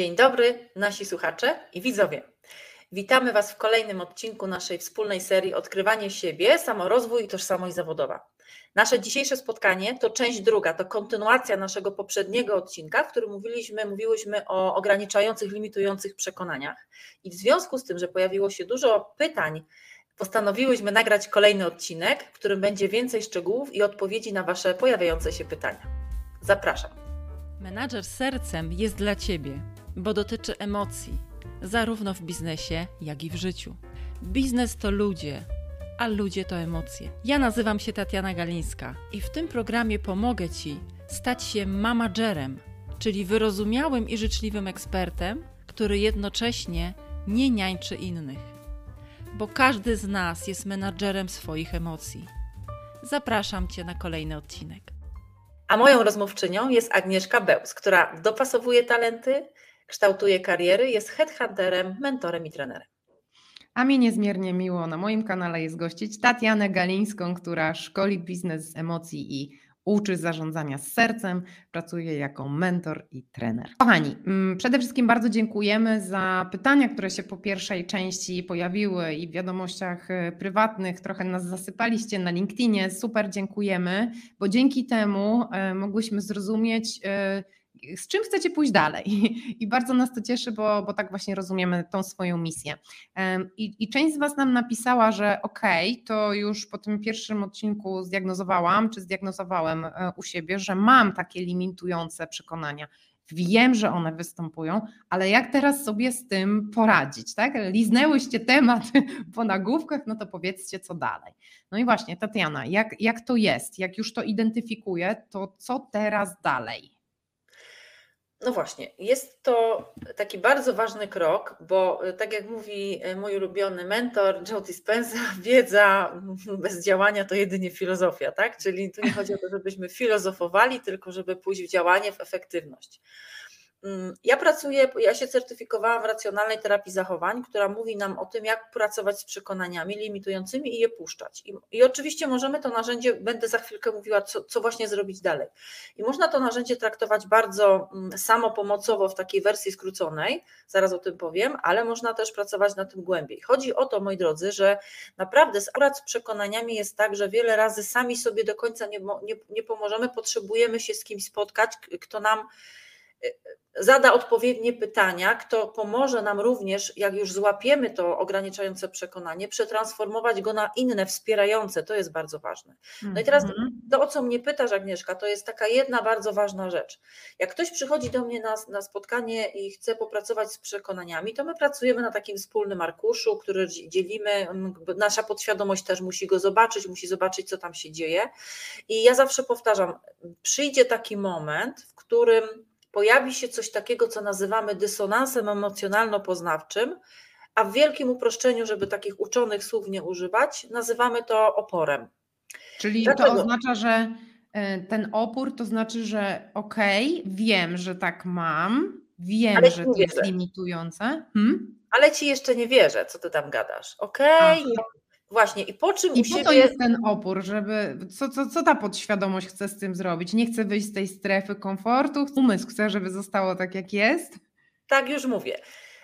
Dzień dobry, nasi słuchacze i widzowie. Witamy Was w kolejnym odcinku naszej wspólnej serii Odkrywanie siebie, samorozwój i tożsamość zawodowa. Nasze dzisiejsze spotkanie to część druga, to kontynuacja naszego poprzedniego odcinka, w którym mówiliśmy, mówiłyśmy o ograniczających, limitujących przekonaniach. I w związku z tym, że pojawiło się dużo pytań, postanowiłyśmy nagrać kolejny odcinek, w którym będzie więcej szczegółów i odpowiedzi na Wasze pojawiające się pytania. Zapraszam. Menadżer sercem jest dla Ciebie, bo dotyczy emocji, zarówno w biznesie, jak i w życiu. Biznes to ludzie, a ludzie to emocje. Ja nazywam się Tatiana Galińska i w tym programie pomogę Ci stać się mamagerem, czyli wyrozumiałym i życzliwym ekspertem, który jednocześnie nie niańczy innych. Bo każdy z nas jest menadżerem swoich emocji. Zapraszam Cię na kolejny odcinek. A moją rozmówczynią jest Agnieszka Bełz, która dopasowuje talenty, kształtuje kariery, jest headhunterem, mentorem i trenerem. A mi niezmiernie miło na moim kanale jest gościć Tatianę Galińską, która szkoli biznes z emocji i uczy zarządzania z sercem, pracuje jako mentor i trener. Kochani, mm, przede wszystkim bardzo dziękujemy za pytania, które się po pierwszej części pojawiły i w wiadomościach e, prywatnych trochę nas zasypaliście na LinkedInie. Super dziękujemy, bo dzięki temu e, mogłyśmy zrozumieć, e, z czym chcecie pójść dalej. I bardzo nas to cieszy, bo, bo tak właśnie rozumiemy tą swoją misję. I, I, część z Was nam napisała, że okej, okay, to już po tym pierwszym odcinku zdiagnozowałam, czy zdiagnozowałem e, u siebie, że mam takie limitujące przekonania. Wiem, że one występują, ale jak teraz sobie z tym poradzić, tak? Liznęłyście temat po nagłówkach, no to powiedzcie, co dalej. No i właśnie, Tatiana, jak, jak to jest? Jak już to identyfikuję, to co teraz dalej? No właśnie, jest to taki bardzo ważny krok, bo e, tak jak mówi e, mój ulubiony mentor Joe Dispenza, wiedza bez działania to jedynie filozofia, tak? Czyli tu nie chodzi o to, żebyśmy filozofowali, tylko żeby pójść w działanie, w efektywność. Mm, ja pracuję, ja się certyfikowałam w racjonalnej terapii zachowań, która mówi nam o tym, jak pracować z przekonaniami limitującymi i je puszczać. I, i oczywiście możemy to narzędzie, będę za chwilkę mówiła, co, co, właśnie zrobić dalej. I można to narzędzie traktować bardzo mm, samopomocowo w takiej wersji skróconej, zaraz o tym powiem, ale można też pracować na tym głębiej. Chodzi o to, moi drodzy, że naprawdę akurat z przekonaniami jest tak, że wiele razy sami sobie do końca nie, nie, nie pomożemy, potrzebujemy się z kimś spotkać, kto nam zada odpowiednie pytania, kto pomoże nam również, jak już złapiemy to ograniczające przekonanie, przetransformować go na inne, wspierające. To jest bardzo ważne. No i teraz mhm. to, o co mnie pytasz, Agnieszka, to jest taka jedna bardzo ważna rzecz. Jak ktoś przychodzi do mnie na, na spotkanie i chce popracować z przekonaniami, to my pracujemy na takim wspólnym arkuszu, który dzielimy. Nasza podświadomość też musi go zobaczyć, musi zobaczyć, co tam się dzieje. I ja zawsze powtarzam, przyjdzie taki moment, w którym pojawi się coś takiego, co nazywamy dysonansem emocjonalno-poznawczym, a w wielkim uproszczeniu, żeby takich uczonych słów nie używać, nazywamy to oporem. Czyli Dlaczego? to oznacza, że e, ten opór to znaczy, że okej, okay, wiem, że tak mam, wiem, Ale że to jest limitujące. Hmm? Ale ci jeszcze nie wierzę, co ty tam gadasz. Okej, okay, Właśnie, i po czym I po siebie... to jest ten opór, żeby. Co, co, co ta podświadomość chce z tym zrobić? Nie chce wyjść z tej strefy komfortu, umysł chce, żeby zostało tak, jak jest? Tak, już mówię.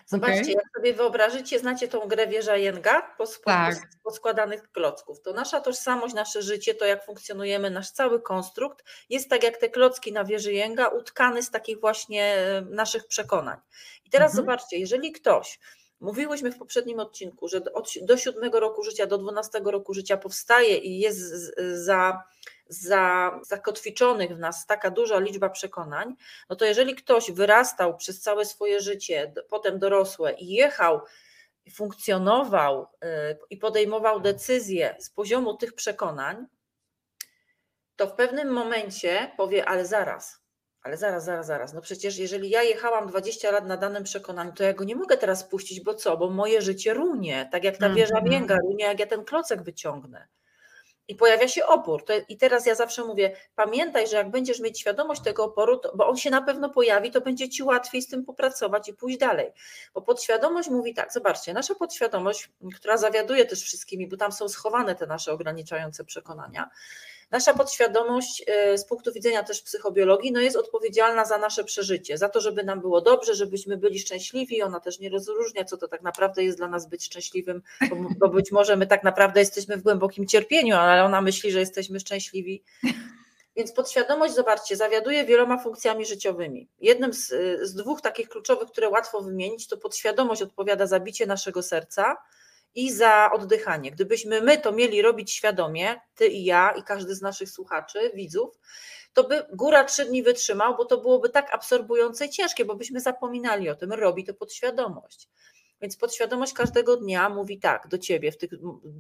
Zobaczcie, okay. jak sobie wyobrażycie, znacie tą grę wieża Jenga tak. poskładanych klocków. To nasza tożsamość, nasze życie, to jak funkcjonujemy, nasz cały konstrukt jest tak jak te klocki na wieży Jenga, utkany z takich właśnie e, naszych przekonań. I teraz mhm. zobaczcie, jeżeli ktoś Mówiłyśmy w poprzednim odcinku, że od, do siódmego roku życia, do dwunastego roku życia powstaje i jest za, za, zakotwiczonych w nas taka duża liczba przekonań, no to jeżeli ktoś wyrastał przez całe swoje życie, potem dorosłe i jechał, funkcjonował y, i podejmował decyzje z poziomu tych przekonań, to w pewnym momencie powie, ale zaraz, ale zaraz, zaraz, zaraz. No przecież jeżeli ja jechałam 20 lat na danym przekonaniu, to ja go nie mogę teraz puścić, bo co? Bo moje życie runie, tak jak ta wieża mm -hmm. runie, jak ja ten klocek wyciągnę. I pojawia się opór. I teraz ja zawsze mówię, pamiętaj, że jak będziesz mieć świadomość tego oporu, to, bo on się na pewno pojawi, to będzie ci łatwiej z tym popracować i pójść dalej. Bo podświadomość mówi tak, zobaczcie, nasza podświadomość, która zawiaduje też wszystkimi, bo tam są schowane te nasze ograniczające przekonania, nasza podświadomość y, z punktu widzenia też psychobiologii no jest odpowiedzialna za nasze przeżycie, za to, żeby nam było dobrze, żebyśmy byli szczęśliwi. Ona też nie rozróżnia, co to tak naprawdę jest dla nas być szczęśliwym, bo, bo być może my tak naprawdę jesteśmy w głębokim cierpieniu, ale ona myśli, że jesteśmy szczęśliwi. Więc podświadomość, zobaczcie, zawiaduje wieloma funkcjami życiowymi. Jednym z, z, dwóch takich kluczowych, które łatwo wymienić, to podświadomość odpowiada za bicie naszego serca i za oddychanie. Gdybyśmy my to mieli robić świadomie, ty i ja, i każdy z naszych słuchaczy, widzów, to by góra trzy dni wytrzymał, bo to byłoby tak absorbujące i ciężkie, bo byśmy zapominali o tym, robi to podświadomość. Więc podświadomość każdego dnia mówi tak do ciebie w tych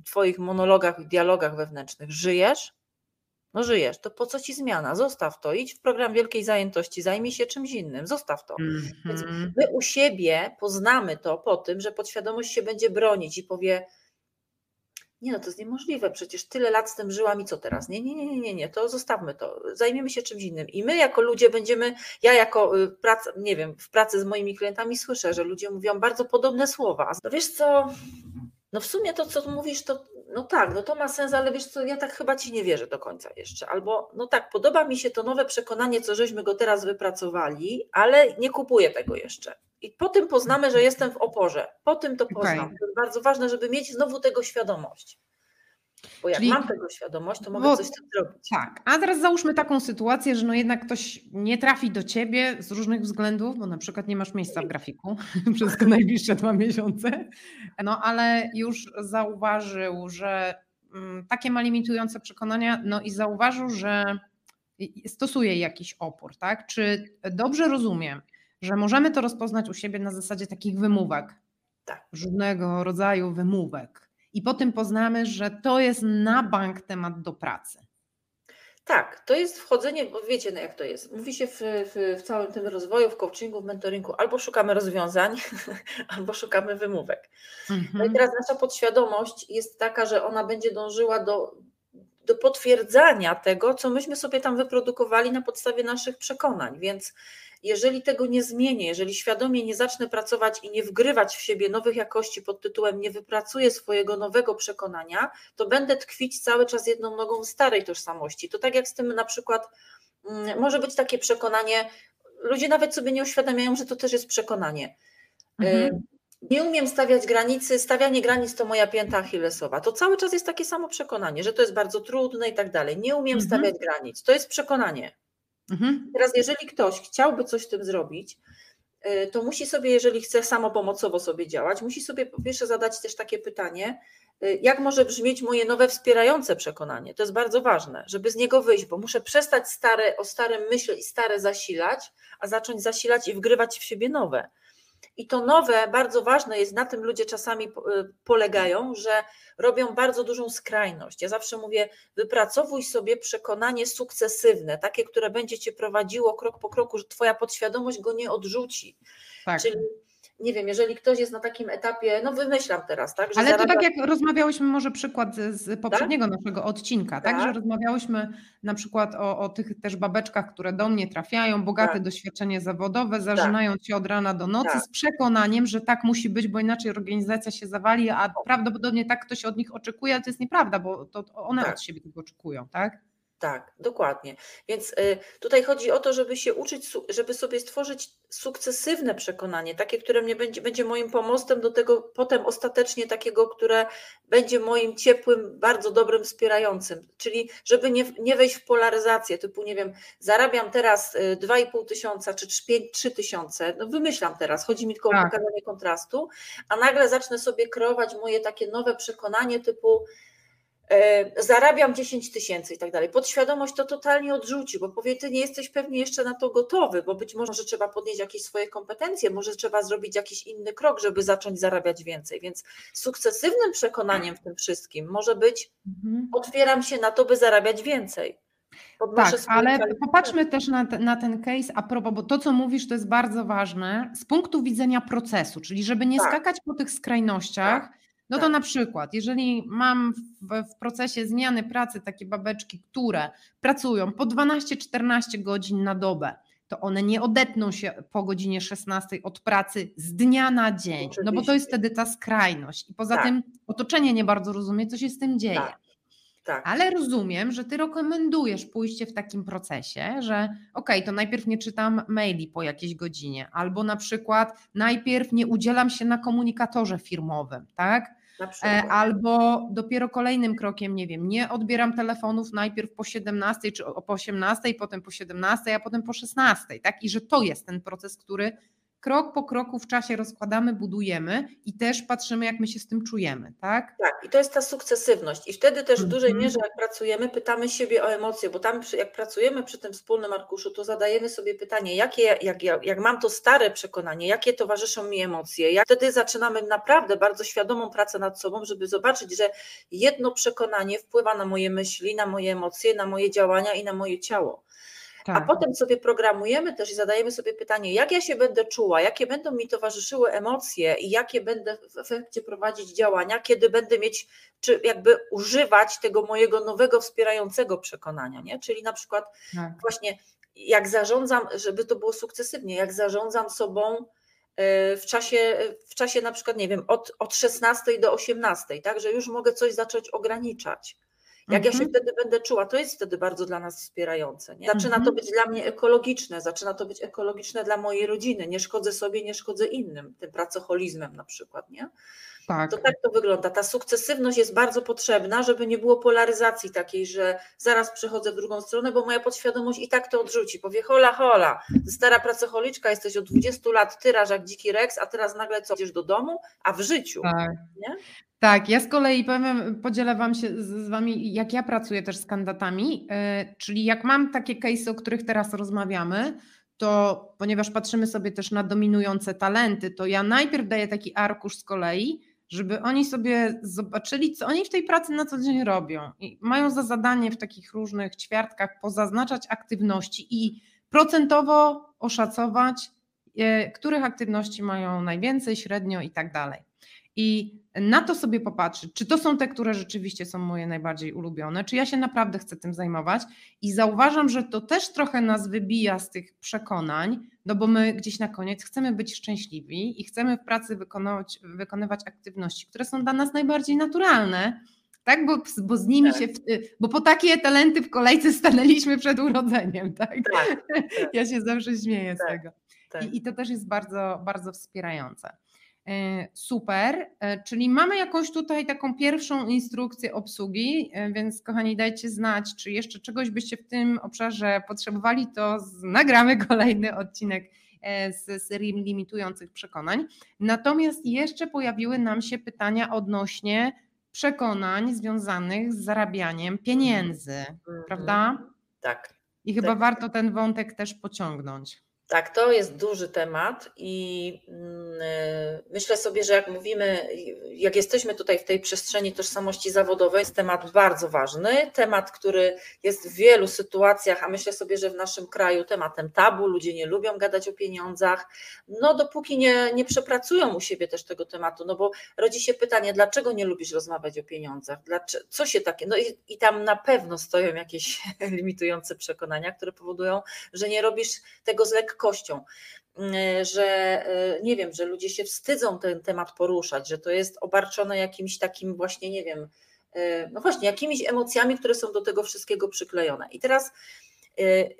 twoich monologach, dialogach wewnętrznych: żyjesz, no żyjesz, to po co ci zmiana? Zostaw to, idź w program wielkiej zajętości, zajmij się czymś innym, zostaw to. Mm -hmm. Więc mhm. my u siebie poznamy to po tym, że podświadomość się będzie bronić i powie, nie no, to jest niemożliwe, przecież tyle lat z tym żyłam i co teraz? Nie, nie, nie, nie, nie, nie, to zostawmy to, zajmiemy się czymś innym. I my jako ludzie będziemy, ja jako y, praca, nie wiem, w pracy z moimi klientami słyszę, że ludzie mówią bardzo podobne słowa. No wiesz co, no w sumie to, co mówisz, to no tak, no to ma sens, ale wiesz co, ja tak chyba ci nie wierzę do końca jeszcze. Albo no tak, podoba mi się to nowe przekonanie, co żeśmy go teraz wypracowali, ale nie kupuję tego jeszcze. I po tym poznamy, że jestem w oporze. Po tym to poznam. Okay. To jest bardzo ważne, żeby mieć znowu tego świadomość. Bo jak Czyli, mam tego świadomość, to mogę bo, coś z tym zrobić. Tak, a teraz załóżmy taką sytuację, że no jednak ktoś nie trafi do ciebie z różnych względów, bo na przykład nie masz miejsca w grafiku przez najbliższe dwa miesiące, no ale już zauważył, że mm, takie ma limitujące przekonania, no i zauważył, że stosuje jakiś opór, tak? Czy dobrze rozumiem, że możemy to rozpoznać u siebie na zasadzie takich wymówek? Tak. Różnego rodzaju wymówek i potem poznamy, że to jest na bank temat do pracy. Tak, to jest wchodzenie, bo wiecie no jak to jest. Mówi się w, w, w, całym tym rozwoju, w coachingu, w mentoringu, albo szukamy rozwiązań, albo szukamy wymówek. Mhm. No i mhm. teraz nasza podświadomość jest taka, że ona będzie dążyła do, do potwierdzania tego, co myśmy sobie tam wyprodukowali na podstawie naszych przekonań. Więc jeżeli tego nie zmienię, jeżeli świadomie nie zacznę pracować i nie wgrywać w siebie nowych jakości pod tytułem nie wypracuję swojego nowego przekonania, to będę tkwić cały czas jedną nogą w starej tożsamości. To tak jak z tym na przykład mm, może być takie przekonanie, ludzie nawet sobie nie uświadamiają, że to też jest przekonanie. Mhm. Nie umiem stawiać granicy, stawianie granic to moja pięta achillesowa. To cały czas jest takie samo przekonanie, że to jest bardzo trudne i tak dalej. Nie umiem mhm. stawiać granic. To jest przekonanie. Mhm. Teraz, jeżeli ktoś chciałby coś z tym zrobić, y, to musi sobie, jeżeli chce samopomocowo sobie działać, musi sobie po pierwsze zadać też takie pytanie, y, jak może brzmieć moje nowe wspierające przekonanie. To jest bardzo ważne, żeby z niego wyjść, bo muszę przestać stare, o starym myśl i stare zasilać, a zacząć zasilać i wgrywać w siebie nowe. I to nowe, bardzo ważne jest, na tym ludzie czasami y, polegają, że robią bardzo dużą skrajność. Ja zawsze mówię, wypracowuj sobie przekonanie sukcesywne, takie, które będzie cię prowadziło krok po kroku, że twoja podświadomość go nie odrzuci. Tak. Czyli nie wiem, jeżeli ktoś jest na takim etapie, no wymyślam teraz, tak? Ale zarabia... to tak jak rozmawiałyśmy, może przykład z poprzedniego tak? naszego odcinka, tak? tak? Że rozmawiałyśmy na przykład o, o tych też babeczkach, które do mnie trafiają, bogate tak. doświadczenie zawodowe, zażynając tak. się od rana do nocy tak. z przekonaniem, że tak musi być, bo inaczej organizacja się zawali, a prawdopodobnie tak ktoś od nich oczekuje, ale to jest nieprawda, bo to one tak. od siebie tego oczekują, tak? Tak, dokładnie. Więc y, tutaj chodzi o to, żeby się uczyć, żeby sobie stworzyć sukcesywne przekonanie, takie, które mnie będzie, będzie moim pomostem do tego potem ostatecznie takiego, które będzie moim ciepłym, bardzo dobrym, wspierającym. Czyli żeby nie, nie wejść w polaryzację, typu nie wiem, zarabiam teraz 2,5 y, tysiąca czy 3 tysiące, no wymyślam teraz, chodzi mi tylko tak. o pokazanie kontrastu, a nagle zacznę sobie kreować moje takie nowe przekonanie typu zarabiam 10 tysięcy i tak dalej. Podświadomość to totalnie odrzuci, bo powie, ty nie jesteś pewnie jeszcze na to gotowy, bo być może trzeba podnieść jakieś swoje kompetencje, może trzeba zrobić jakiś inny krok, żeby zacząć zarabiać więcej. Więc sukcesywnym przekonaniem w tym wszystkim może być, mhm. otwieram się na to, by zarabiać więcej. Tak, ale popatrzmy też na, na ten case a propos, bo to, co mówisz, to jest bardzo ważne z punktu widzenia procesu, czyli żeby nie tak. skakać po tych skrajnościach. Tak no to tak. na przykład, jeżeli mam w, w, procesie zmiany pracy takie babeczki, które pracują po 12-14 godzin na dobę, to one nie odetną się po godzinie 16 od pracy z dnia na dzień, no bo to jest wtedy ta skrajność. I poza tak. tym otoczenie nie bardzo rozumie, co się z tym dzieje. Tak. Tak. Ale rozumiem, że ty rekomendujesz pójście w takim procesie, że okej, to najpierw nie czytam maili po jakiejś godzinie, albo na przykład najpierw nie udzielam się na komunikatorze firmowym, tak? E. Albo dopiero kolejnym krokiem, nie wiem, nie odbieram telefonów najpierw po 17 czy o- po 18, potem po 17, a potem po 16, tak? I że to jest ten proces, który krok po kroku w czasie rozkładamy, budujemy i też patrzymy, jak my się z tym czujemy, tak? Tak, i to jest ta sukcesywność. I wtedy też w dużej Mhm. mierze, jak pracujemy, pytamy siebie o emocje, bo tam, jak pracujemy przy tym wspólnym arkuszu, to zadajemy sobie pytanie, jakie, jak, jak, jak mam to stare przekonanie, jakie towarzyszą mi emocje. Jak wtedy zaczynamy naprawdę bardzo świadomą pracę nad sobą, żeby zobaczyć, że jedno przekonanie wpływa na moje myśli, na moje emocje, na moje działania i na moje ciało. Tak. A potem sobie programujemy też i zadajemy sobie pytanie, jak ja się będę czuła, jakie będą mi towarzyszyły emocje i jakie będę w efekcie prowadzić działania, kiedy będę mieć, czy jakby używać tego mojego nowego wspierającego przekonania, nie? Czyli na przykład tak. właśnie jak zarządzam, żeby to było sukcesywnie, jak zarządzam sobą y, w czasie, w czasie na przykład, nie wiem, od, od 16 do 18, tak, że już mogę coś zacząć ograniczać. Jak ja się Mhm. wtedy będę czuła, to jest wtedy bardzo dla nas wspierające. Nie? Zaczyna to Mhm. być dla mnie ekologiczne, zaczyna to być ekologiczne dla mojej rodziny. Nie szkodzę sobie, nie szkodzę innym, tym pracoholizmem na przykład. Nie? tak. To tak to wygląda. Ta sukcesywność jest bardzo potrzebna, żeby nie było polaryzacji takiej, że zaraz przechodzę w drugą stronę, bo moja podświadomość i tak to odrzuci. Powie, hola, hola, stara pracocholiczka, jesteś od 20 lat tyraż jak dziki Rex, a teraz nagle co, idziesz do domu, a w życiu. Tak. Nie? Tak, ja z kolei powiem, podzielę Wam się z, z Wami, jak ja pracuję też z kandydatami, yy, czyli jak mam takie case, o których teraz rozmawiamy, to ponieważ patrzymy sobie też na dominujące talenty, to ja najpierw daję taki arkusz z kolei, żeby oni sobie zobaczyli, co oni w tej pracy na co dzień robią. I mają za zadanie w takich różnych ćwiartkach pozaznaczać aktywności i procentowo oszacować, yy, których aktywności mają najwięcej, średnio i tak dalej. I na to sobie popatrzeć, czy to są te, które rzeczywiście są moje najbardziej ulubione, czy ja się naprawdę chcę tym zajmować. I zauważam, że to też trochę nas wybija z tych przekonań, no bo my gdzieś na koniec chcemy być szczęśliwi i chcemy w pracy wykonywać, wykonywać aktywności, które są dla nas najbardziej naturalne. Tak, bo, bo z nimi Tak. się, w- bo po takie talenty w kolejce stanęliśmy przed urodzeniem, tak? Tak, Ja się zawsze śmieję z Tak. tego. tak. I, I to też jest bardzo, bardzo wspierające. E, Super, E, czyli mamy jakąś tutaj taką pierwszą instrukcję obsługi, e, więc kochani dajcie znać, czy jeszcze czegoś byście w tym obszarze potrzebowali, to nagramy kolejny odcinek z serii limitujących przekonań. Natomiast jeszcze pojawiły nam się pytania odnośnie przekonań związanych z zarabianiem pieniędzy, Mhm. prawda? Tak. I chyba Tak. warto ten wątek też pociągnąć. Tak, to jest duży temat i mm, y, myślę sobie, że jak mówimy, jak jesteśmy tutaj w tej przestrzeni tożsamości zawodowej, jest temat bardzo ważny, temat, który jest w wielu sytuacjach, a myślę sobie, że w naszym kraju tematem tabu, ludzie nie lubią gadać o pieniądzach, no dopóki nie, nie przepracują u siebie też tego tematu, no bo rodzi się pytanie, dlaczego nie lubisz rozmawiać o pieniądzach, Dlaczego, co się takie, no i, i tam na pewno stoją jakieś limitujące przekonania, które powodują, że nie robisz tego z y, że y, nie wiem, że ludzie się wstydzą ten temat poruszać, że to jest obarczone jakimś takim właśnie, nie wiem, y, no właśnie, jakimiś emocjami, które są do tego wszystkiego przyklejone. I teraz y,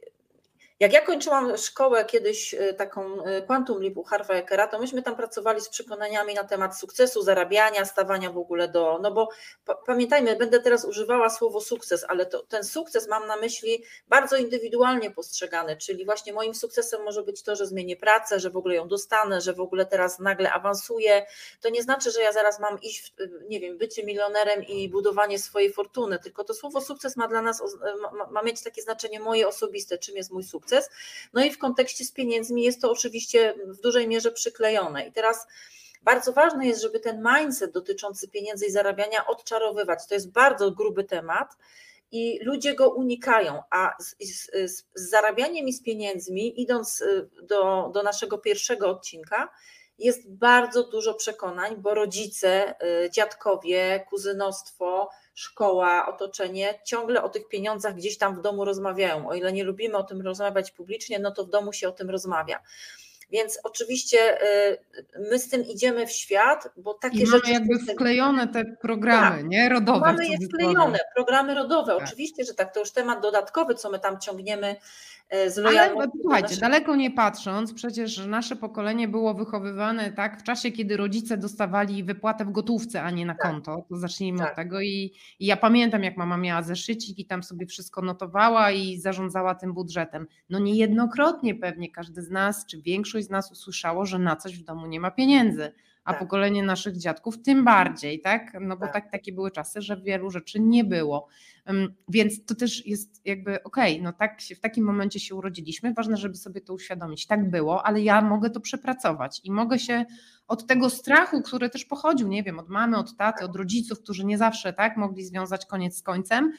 jak ja kończyłam szkołę kiedyś y, taką y, Quantum Leap u Harva to myśmy tam pracowali z przekonaniami na temat sukcesu, zarabiania, stawania w ogóle do, no bo pa- pamiętajmy, będę teraz używała słowo sukces, ale to, ten sukces mam na myśli bardzo indywidualnie postrzegany, czyli właśnie moim sukcesem może być to, że zmienię pracę, że w ogóle ją dostanę, że w ogóle teraz nagle awansuję. To nie znaczy, że ja zaraz mam iść, w, nie wiem, bycie milionerem i budowanie swojej fortuny, tylko to słowo sukces ma dla nas, ma, ma mieć takie znaczenie moje osobiste, czym jest mój sukces. No i w kontekście z pieniędzmi jest to oczywiście w dużej mierze przyklejone. I teraz bardzo ważne jest, żeby ten mindset dotyczący pieniędzy i zarabiania odczarowywać. To jest bardzo gruby temat i ludzie go unikają, a z, z, z zarabianiem i z pieniędzmi, idąc y, do, do naszego pierwszego odcinka, jest bardzo dużo przekonań, bo rodzice, y, dziadkowie, kuzynostwo, szkoła, otoczenie ciągle o tych pieniądzach gdzieś tam w domu rozmawiają. O ile nie lubimy o tym rozmawiać publicznie, no to w domu się o tym rozmawia. Więc oczywiście y, my z tym idziemy w świat, bo takie I rzeczy. mamy jakby wklejone te programy, tak, nie? Rodowe. Mamy je wklejone, programy rodowe. Tak. Oczywiście, że tak, to już temat dodatkowy, co my tam ciągniemy E, z lojalnością. Ale słuchajcie, daleko nie patrząc, przecież nasze pokolenie było wychowywane tak w czasie, kiedy rodzice dostawali wypłatę w gotówce, a nie na tak. konto. To zacznijmy tak. od tego. I, I, ja pamiętam, jak mama miała zeszycik i tam sobie wszystko notowała i zarządzała tym budżetem. No niejednokrotnie pewnie każdy z nas, czy większość z nas usłyszało, że na coś w domu nie ma pieniędzy a tak. pokolenie naszych dziadków tym bardziej, tak? No bo tak. tak. takie były czasy, że wielu rzeczy nie było. Więc to też jest jakby okej, okay, no tak się, w takim momencie się urodziliśmy, ważne, żeby sobie to uświadomić. Tak było, ale ja mogę to przepracować i mogę się od tego strachu, który też pochodził, nie wiem, od mamy, od taty, od rodziców, którzy nie zawsze tak mogli związać koniec z końcem,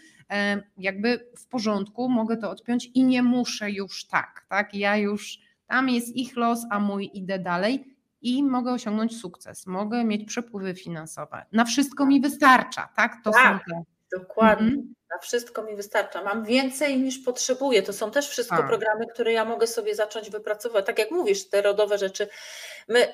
jakby w porządku, mogę to odpiąć i nie muszę już tak, tak? Ja już tam jest ich los, a mój idę dalej i mogę osiągnąć sukces, mogę mieć przepływy finansowe. Na wszystko mi wystarcza, tak? To tak, są te. Dokładnie. Mhm. Na wszystko mi wystarcza. Mam więcej niż potrzebuję. To są też wszystko tak. programy, które ja mogę sobie zacząć wypracować. Tak jak mówisz, te rodowe rzeczy. My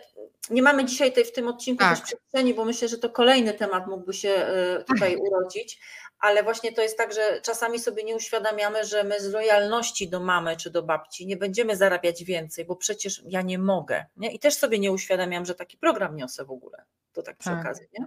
nie mamy dzisiaj tej, w tym odcinku tak. też przestrzeni, bo myślę, że to kolejny temat mógłby się e, tutaj urodzić, ale właśnie to jest tak, że czasami sobie nie uświadamiamy, że my z lojalności do mamy czy do babci nie będziemy zarabiać więcej, bo przecież ja nie mogę. Nie? I też sobie nie uświadamiam, że taki program niosę w ogóle. To tak przy tak. okazji. Nie?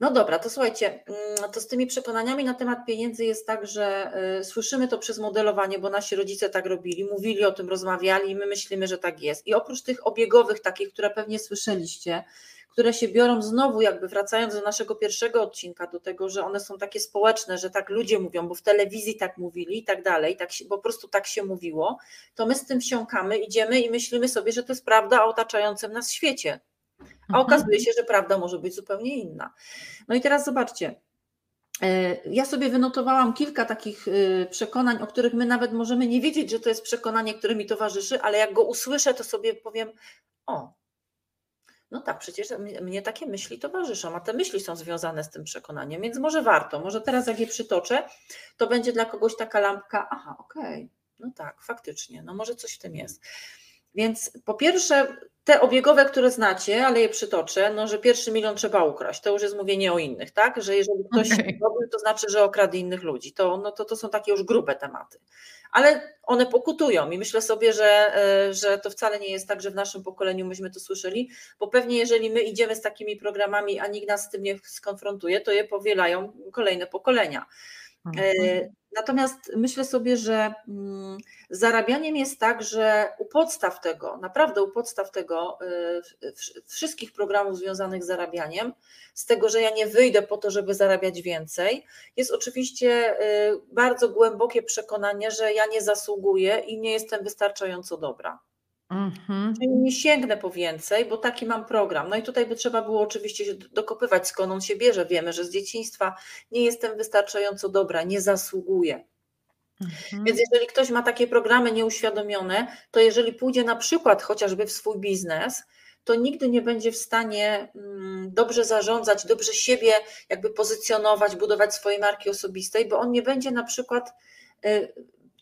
No dobra, to słuchajcie, mm, to z tymi przekonaniami na temat pieniędzy jest tak, że y, słyszymy to przez modelowanie, bo nasi rodzice tak robili, mówili o tym, rozmawiali i my myślimy, że tak jest. I oprócz tych obiegowych takich, które pewnie słyszeliście, które się biorą znowu, jakby wracając do naszego pierwszego odcinka, do tego, że one są takie społeczne, że tak ludzie mówią, bo w telewizji tak mówili i tak dalej, tak się, po prostu tak się mówiło, to my z tym wsiąkamy, idziemy i myślimy sobie, że to jest prawda o otaczającym nas świecie. A mhm. okazuje się, że prawda może być zupełnie inna. No i teraz zobaczcie. E, ja sobie wynotowałam kilka takich e, przekonań, o których my nawet możemy nie wiedzieć, że to jest przekonanie, które mi towarzyszy, ale jak go usłyszę, to sobie powiem: O, no tak, przecież mnie takie myśli towarzyszą, a te myśli są związane z tym przekonaniem, więc może warto, może teraz jak je przytoczę, to będzie dla kogoś taka lampka, aha, okej, okay, no tak, faktycznie, no może coś w tym jest. Więc po pierwsze, te obiegowe, które znacie, ale je przytoczę, no, że pierwszy milion trzeba ukraść. To już jest mówienie o innych, tak? Że jeżeli ktoś okay. to znaczy, że okradł innych ludzi. To, no, to, to są takie już grube tematy. Ale one pokutują i myślę sobie, że, e, że to wcale nie jest tak, że w naszym pokoleniu myśmy to słyszeli, bo pewnie jeżeli my idziemy z takimi programami, a nikt nas z tym nie skonfrontuje, to je powielają kolejne pokolenia. E, mhm. Natomiast myślę sobie, że mm, zarabianiem jest tak, że u podstaw tego, naprawdę u podstaw tego, e, wszystkich programów związanych z zarabianiem, z tego, że ja nie wyjdę po to, żeby zarabiać więcej, jest oczywiście e, bardzo głębokie przekonanie, że ja nie zasługuję i nie jestem wystarczająco dobra. Mhm. Czyli nie sięgnę po więcej, bo taki mam program. No i tutaj by trzeba było oczywiście się dokopywać, skąd on się bierze. Wiemy, że z dzieciństwa nie jestem wystarczająco dobra, nie zasługuję. Mhm. Więc jeżeli ktoś ma takie programy nieuświadomione, to jeżeli pójdzie na przykład chociażby w swój biznes, to nigdy nie będzie w stanie mm, dobrze zarządzać, dobrze siebie jakby pozycjonować, budować swojej marki osobistej, bo on nie będzie na przykład y,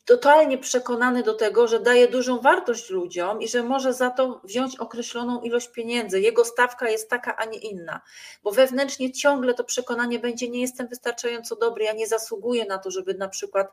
totalnie przekonany do tego, że daje dużą wartość ludziom i że może za to wziąć określoną ilość pieniędzy. Jego stawka jest taka, a nie inna, bo wewnętrznie ciągle to przekonanie będzie: nie jestem wystarczająco dobry, ja nie zasługuję na to, żeby na przykład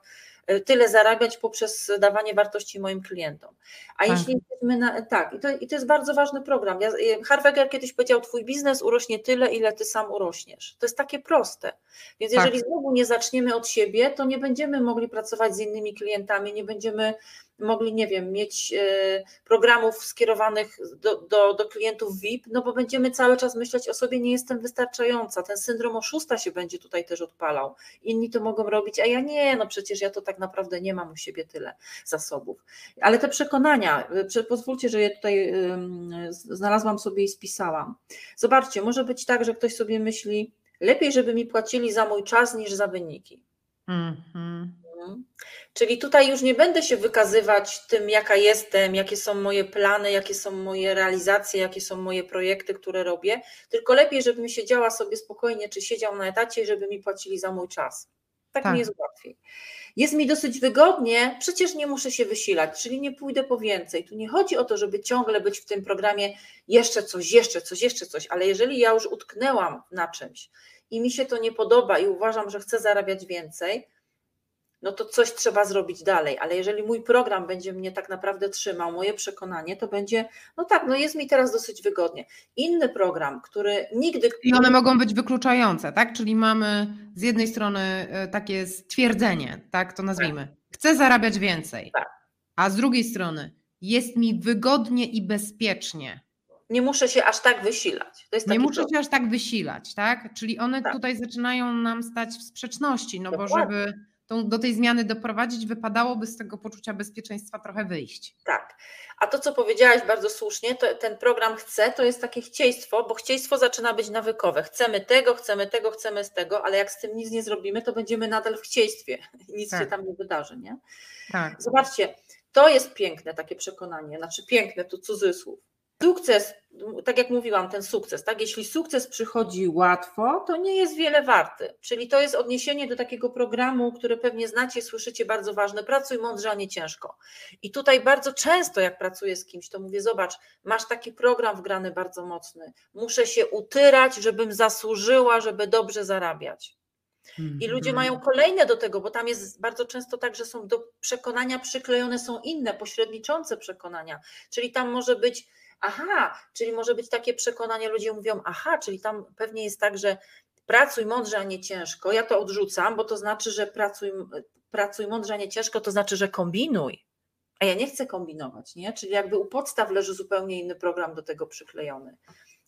tyle zarabiać poprzez dawanie wartości moim klientom. A tak. jeśli jesteśmy na. Tak, i to, i to jest bardzo ważny program. Ja, Harveger kiedyś powiedział: Twój biznes urośnie tyle, ile ty sam urośniesz. To jest takie proste. Więc tak. jeżeli znowu nie zaczniemy od siebie, to nie będziemy mogli pracować z innymi klientami, nie będziemy mogli, nie wiem, mieć e, programów skierowanych do, do, do klientów VIP, no bo będziemy cały czas myśleć o sobie, nie jestem wystarczająca. Ten syndrom oszusta się będzie tutaj też odpalał. Inni to mogą robić, a ja nie, no przecież ja to tak naprawdę nie mam u siebie tyle zasobów. Ale te przekonania, e, pozwólcie, że je tutaj znalazłam sobie i spisałam. Zobaczcie, może być tak, że ktoś sobie myśli, lepiej, żeby mi płacili za mój czas niż za wyniki. Mm -hmm. Czyli tutaj już nie będę się wykazywać tym, jaka jestem, jakie są moje plany, jakie są moje realizacje, jakie są moje projekty, które robię, tylko lepiej, żebym siedziała sobie spokojnie, czy siedział na etacie, żeby mi płacili za mój czas. Tak, Tak. mi jest łatwiej. Jest mi dosyć wygodnie, przecież nie muszę się wysilać, czyli nie pójdę po więcej. Tu nie chodzi o to, żeby ciągle być w tym programie jeszcze coś, jeszcze coś, jeszcze coś, ale jeżeli ja już utknęłam na czymś i mi się to nie podoba i uważam, że chcę zarabiać więcej, no to coś trzeba zrobić dalej. Ale jeżeli mój program będzie mnie tak naprawdę trzymał, moje przekonanie, to będzie, no tak, no jest mi teraz dosyć wygodnie. Inny program, który nigdy. I one mogą być wykluczające, tak? Czyli mamy z jednej strony e, takie stwierdzenie, tak to nazwijmy. Chcę zarabiać więcej. Tak. A z drugiej strony jest mi wygodnie i bezpiecznie. Nie muszę się aż tak wysilać. Nie muszę się aż tak wysilać, tak? Czyli one Tak. tutaj zaczynają nam stać w sprzeczności, no bo Dokładnie. żeby tą, do tej zmiany doprowadzić, wypadałoby z tego poczucia bezpieczeństwa trochę wyjść. Tak. A to, co powiedziałaś bardzo słusznie, to ten program chce, to jest takie chcieństwo, bo chcieństwo zaczyna być nawykowe. Chcemy tego, chcemy tego, chcemy z tego, ale jak z tym nic nie zrobimy, to będziemy nadal w chcieństwie. Nic Tak. się tam nie wydarzy, nie? Tak. Zobaczcie, to jest piękne takie przekonanie, znaczy piękne, tu cudzysłów. Sukces, tak jak mówiłam, ten sukces, tak? Jeśli sukces przychodzi łatwo, to nie jest wiele warty. Czyli to jest odniesienie do takiego programu, który pewnie znacie, słyszycie, bardzo ważne. Pracuj mądrze, a nie ciężko. I tutaj bardzo często, jak pracuję z kimś, to mówię: Zobacz, masz taki program wgrany bardzo mocny. Muszę się utyrać, żebym zasłużyła, żeby dobrze zarabiać. I ludzie Mhm. mają kolejne do tego, bo tam jest bardzo często tak, że są do przekonania przyklejone są inne, pośredniczące przekonania. Czyli tam może być, aha, czyli może być takie przekonanie, ludzie mówią, aha, czyli tam pewnie jest tak, że pracuj mądrze, a nie ciężko. Ja to odrzucam, bo to znaczy, że pracuj, pracuj mądrze, a nie ciężko, to znaczy, że kombinuj. A ja nie chcę kombinować, nie? Czyli jakby u podstaw leży zupełnie inny program do tego przyklejony.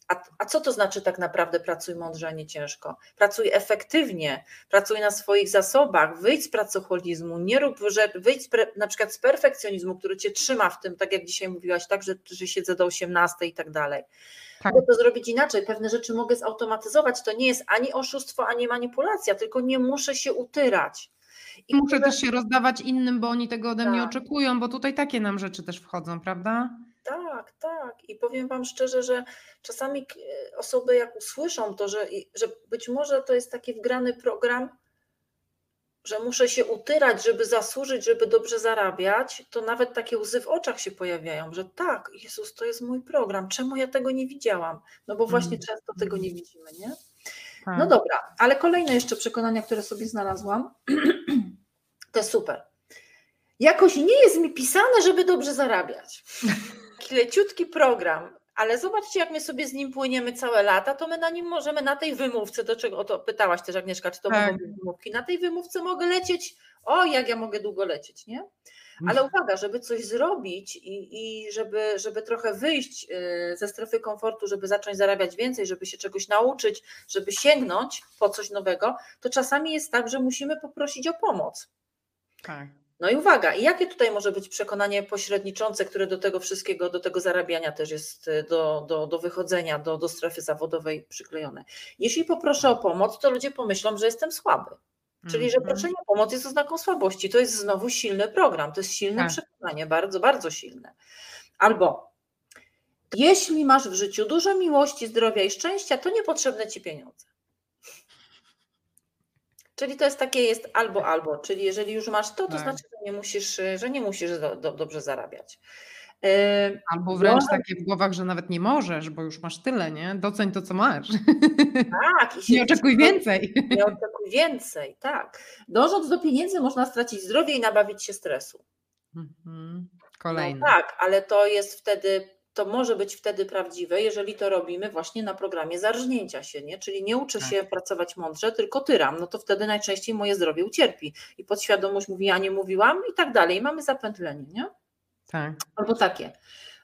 A, a co to znaczy tak naprawdę pracuj mądrze, a nie ciężko? Pracuj efektywnie, pracuj na swoich zasobach, wyjdź z pracoholizmu, nie rób rzeczy, wyjdź z pre, na przykład z perfekcjonizmu, który cię trzyma w tym, tak jak dzisiaj mówiłaś, tak, że, że siedzę do 18 i tak dalej. Tak. Mogę to zrobić inaczej, pewne rzeczy mogę zautomatyzować, to nie jest ani oszustwo, ani manipulacja, tylko nie muszę się utyrać. I muszę też się rozdawać innym, bo oni tego ode mnie Tak. oczekują, bo tutaj takie nam rzeczy też wchodzą, prawda? Tak, tak. I powiem Wam szczerze, że czasami k- osoby, jak usłyszą to, że, że być może to jest taki wgrany program, że muszę się utyrać, żeby zasłużyć, żeby dobrze zarabiać, to nawet takie łzy w oczach się pojawiają, że tak, Jezus, to jest mój program, czemu ja tego nie widziałam? No bo właśnie Mm. często tego nie widzimy, nie? Tak. No dobra, ale kolejne jeszcze przekonania, które sobie znalazłam, to super. Jakoś nie jest mi pisane, żeby dobrze zarabiać. Taki leciutki program, ale zobaczcie, jak my sobie z nim płyniemy całe lata, to my na nim możemy, na tej wymówce, do czego o to pytałaś też Agnieszka, czy to Tak. mogą być wymówki, na tej wymówce mogę lecieć, o jak ja mogę długo lecieć, nie? Ale uwaga, żeby coś zrobić i, i żeby, żeby trochę wyjść y, ze strefy komfortu, żeby zacząć zarabiać więcej, żeby się czegoś nauczyć, żeby sięgnąć po coś nowego, to czasami jest tak, że musimy poprosić o pomoc. tak. No i uwaga, i jakie tutaj może być przekonanie pośredniczące, które do tego wszystkiego, do tego zarabiania też jest y, do, do, do wychodzenia, do, do strefy zawodowej przyklejone. Jeśli poproszę o pomoc, to ludzie pomyślą, że jestem słaby. Czyli, że Mhm. proszenie o pomoc jest oznaką słabości. To jest znowu silny program, to jest silne Tak. przekonanie, bardzo, bardzo silne. Albo jeśli masz w życiu dużo miłości, zdrowia i szczęścia, to niepotrzebne ci pieniądze. Czyli to jest takie jest albo albo, czyli jeżeli już masz to, to Tak. znaczy, że nie musisz, że nie musisz do, do, dobrze zarabiać. Yy, Albo wręcz Może- takie w głowach, że nawet nie możesz, bo już masz tyle, nie? Doceń to, co masz. tak, i się Nie oczekuj więcej. Nie oczekuj więcej, tak. Dążąc do pieniędzy można stracić zdrowie i nabawić się stresu. Mhm. Kolejny. No tak, ale to jest wtedy, to może być wtedy prawdziwe, jeżeli to robimy właśnie na programie zarżnięcia się, nie? Czyli nie uczę Tak. się pracować mądrze, tylko tyram, no to wtedy najczęściej moje zdrowie ucierpi. I podświadomość mówi, ja nie mówiłam i tak dalej. I mamy zapętlenie, nie? Tak. Albo takie.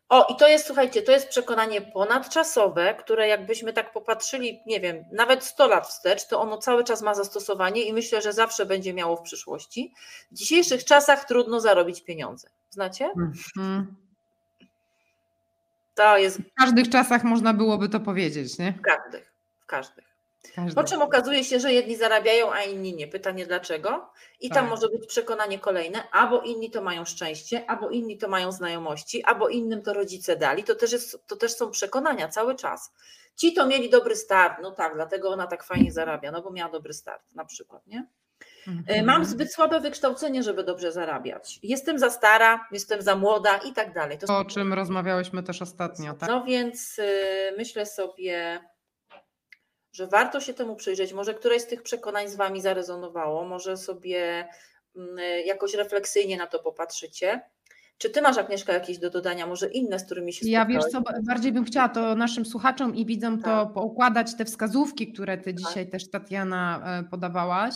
O, i to jest, słuchajcie, to jest przekonanie ponadczasowe, które jakbyśmy tak popatrzyli, nie wiem, nawet 100 lat wstecz, to ono cały czas ma zastosowanie i myślę, że zawsze będzie miało w przyszłości. W dzisiejszych czasach trudno zarobić pieniądze. Znacie? Mhm. To jest W każdych czasach można byłoby to powiedzieć, nie? w każdych, w każdych. W każdych. Po czym okazuje się, że jedni zarabiają, a inni nie. Pytanie dlaczego? I tam Tak. może być przekonanie kolejne, albo inni to mają szczęście, albo inni to mają znajomości, albo innym to rodzice dali. To też, jest, to też są przekonania cały czas. Ci to mieli dobry start, no tak, dlatego ona tak fajnie zarabia, no bo miała dobry start na przykład, nie? Mhm. Mam zbyt słabe wykształcenie, żeby dobrze zarabiać. Jestem za stara, jestem za młoda i tak dalej. To o czym rozmawiałyśmy też ostatnio, tak? No więc y, myślę sobie, że warto się temu przyjrzeć. Może któreś z tych przekonań z Wami zarezonowało, może sobie mm, jakoś refleksyjnie na to popatrzycie. Czy ty masz, Agnieszka, jakieś do dodania, może inne, z którymi się Ja wiesz co, bardziej bym chciała to naszym słuchaczom i widzom tak. to poukładać, te wskazówki, które ty tak. dzisiaj też, Tatiana, e, podawałaś,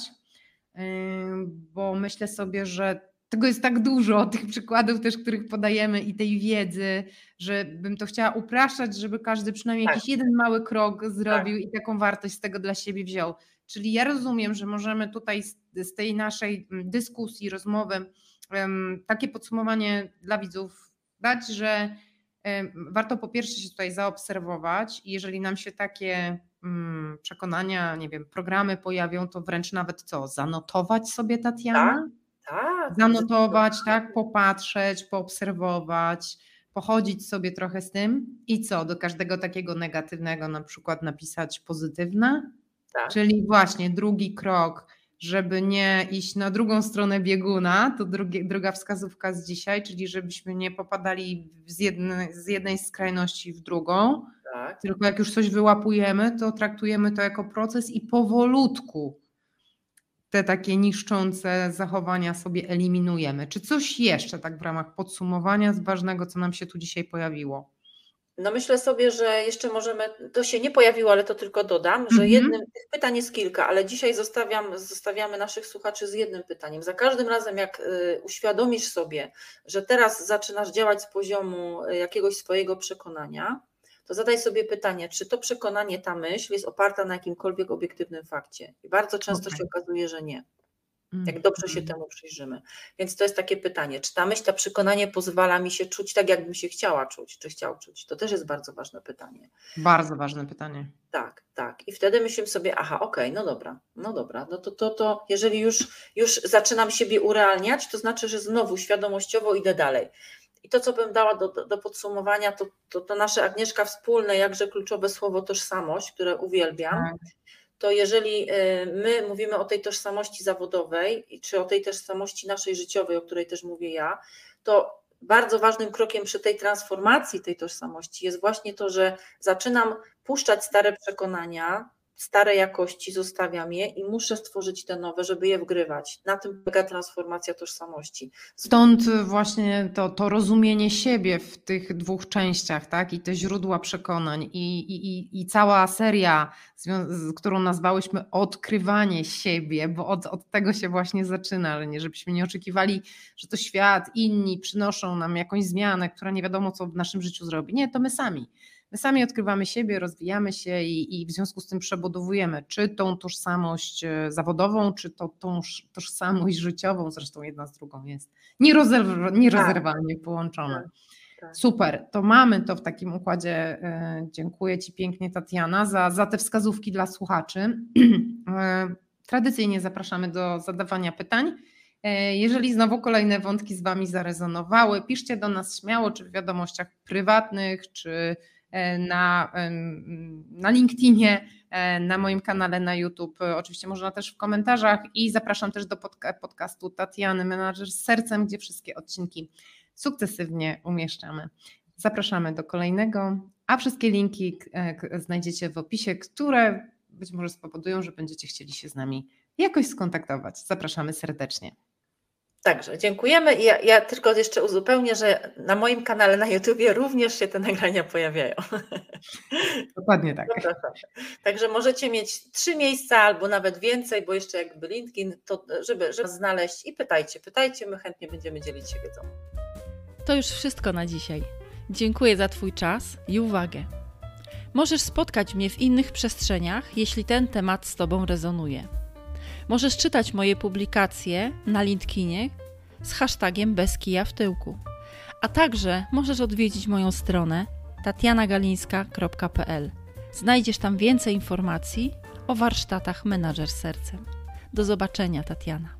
bo myślę sobie, że tego jest tak dużo, tych przykładów też, których podajemy i tej wiedzy, że bym to chciała upraszczać, żeby każdy przynajmniej tak. jakiś jeden mały krok zrobił tak. i taką wartość z tego dla siebie wziął. Czyli ja rozumiem, że możemy tutaj z, z tej naszej mm, dyskusji, rozmowy, takie podsumowanie dla widzów dać, że warto po pierwsze się tutaj zaobserwować i jeżeli nam się takie przekonania, nie wiem, programy pojawią, to wręcz nawet co, zanotować sobie Tatiana? Tak, tak. Zanotować, tak, popatrzeć, poobserwować, pochodzić sobie trochę z tym i co, do każdego takiego negatywnego na przykład napisać pozytywne? Tak. Czyli właśnie drugi krok, żeby nie iść na drugą stronę bieguna, to drugie, druga wskazówka z dzisiaj, czyli żebyśmy nie popadali z, jednej, z jednej skrajności w drugą, tak. tylko jak już coś wyłapujemy, to traktujemy to jako proces i powolutku te takie niszczące zachowania sobie eliminujemy. Czy coś jeszcze tak w ramach podsumowania z ważnego, co nam się tu dzisiaj pojawiło? No myślę sobie, że jeszcze możemy, to się nie pojawiło, ale to tylko dodam, że -hmm. jednym, tych pytań jest kilka, ale dzisiaj zostawiam, zostawiamy naszych słuchaczy z jednym pytaniem. Za każdym razem, jak y, uświadomisz sobie, że teraz zaczynasz działać z poziomu y, jakiegoś swojego przekonania, to zadaj sobie pytanie, czy to przekonanie, ta myśl jest oparta na jakimkolwiek obiektywnym fakcie. I bardzo często okay. się okazuje, że nie jak dobrze się mhm. temu przyjrzymy. Więc to jest takie pytanie, czy ta myśl, to przekonanie pozwala mi się czuć tak, jakbym się chciała czuć, czy chciał czuć? To też jest bardzo ważne pytanie. Bardzo ważne pytanie. Tak, tak. I wtedy myślimy sobie, aha, okej, okay, no dobra, no dobra, no to, to, to jeżeli już, już zaczynam siebie urealniać, to znaczy, że znowu świadomościowo idę dalej. I to, co bym dała do, do, do podsumowania, to, to, to nasze Agnieszka wspólne, jakże kluczowe słowo tożsamość, które uwielbiam. Tak to jeżeli y, my mówimy o tej tożsamości zawodowej, czy o tej tożsamości naszej życiowej, o której też mówię ja, to bardzo ważnym krokiem przy tej transformacji tej tożsamości jest właśnie to, że zaczynam puszczać stare przekonania, stare jakości, zostawiam je i muszę stworzyć te nowe, żeby je wgrywać. Na tym polega transformacja tożsamości. Stąd właśnie to, to rozumienie siebie w tych dwóch częściach, tak? I te źródła przekonań, i, i, i cała seria, którą nazwałyśmy odkrywanie siebie, bo od, od tego się właśnie zaczyna, ale nie żebyśmy nie oczekiwali, że to świat, inni przynoszą nam jakąś zmianę, która nie wiadomo, co w naszym życiu zrobi. Nie, to my sami My sami odkrywamy siebie, rozwijamy się i, i w związku z tym przebudowujemy czy tą tożsamość e, zawodową, czy to, tą tożsamość życiową, zresztą jedna z drugą jest nierozerwalnie tak. połączone. Tak, tak. Super, to mamy to w takim układzie. E, dziękuję Ci pięknie, Tatiana, za, za te wskazówki dla słuchaczy. E, tradycyjnie zapraszamy do zadawania pytań. Jeżeli znowu kolejne wątki z Wami zarezonowały, piszcie do nas śmiało, czy w wiadomościach prywatnych, czy na, na LinkedInie, e, na moim kanale na YouTube, oczywiście można też w komentarzach i zapraszam też do podcastu Tatiany Menadżer z sercem, gdzie wszystkie odcinki sukcesywnie umieszczamy. Zapraszamy do kolejnego, a wszystkie linki e, znajdziecie w opisie, które być może spowodują, że będziecie chcieli się z nami jakoś skontaktować. Zapraszamy serdecznie. Także dziękujemy. Ja, ja, tylko jeszcze uzupełnię, że na moim kanale na YouTubie również się te nagrania pojawiają. Dokładnie tak. Także możecie mieć trzy miejsca albo nawet więcej, bo jeszcze jakby LinkedIn, to żeby, żeby znaleźć i pytajcie, pytajcie, my chętnie będziemy dzielić się wiedzą. To już wszystko na dzisiaj. Dziękuję za Twój czas i uwagę. Możesz spotkać mnie w innych przestrzeniach, jeśli ten temat z Tobą rezonuje. Możesz czytać moje publikacje na LinkedInie z hashtagiem bez kija w tyłku. A także możesz odwiedzić moją stronę tatianagalińska.pl. Znajdziesz tam więcej informacji o warsztatach Menadżer Sercem. Do zobaczenia, Tatiana.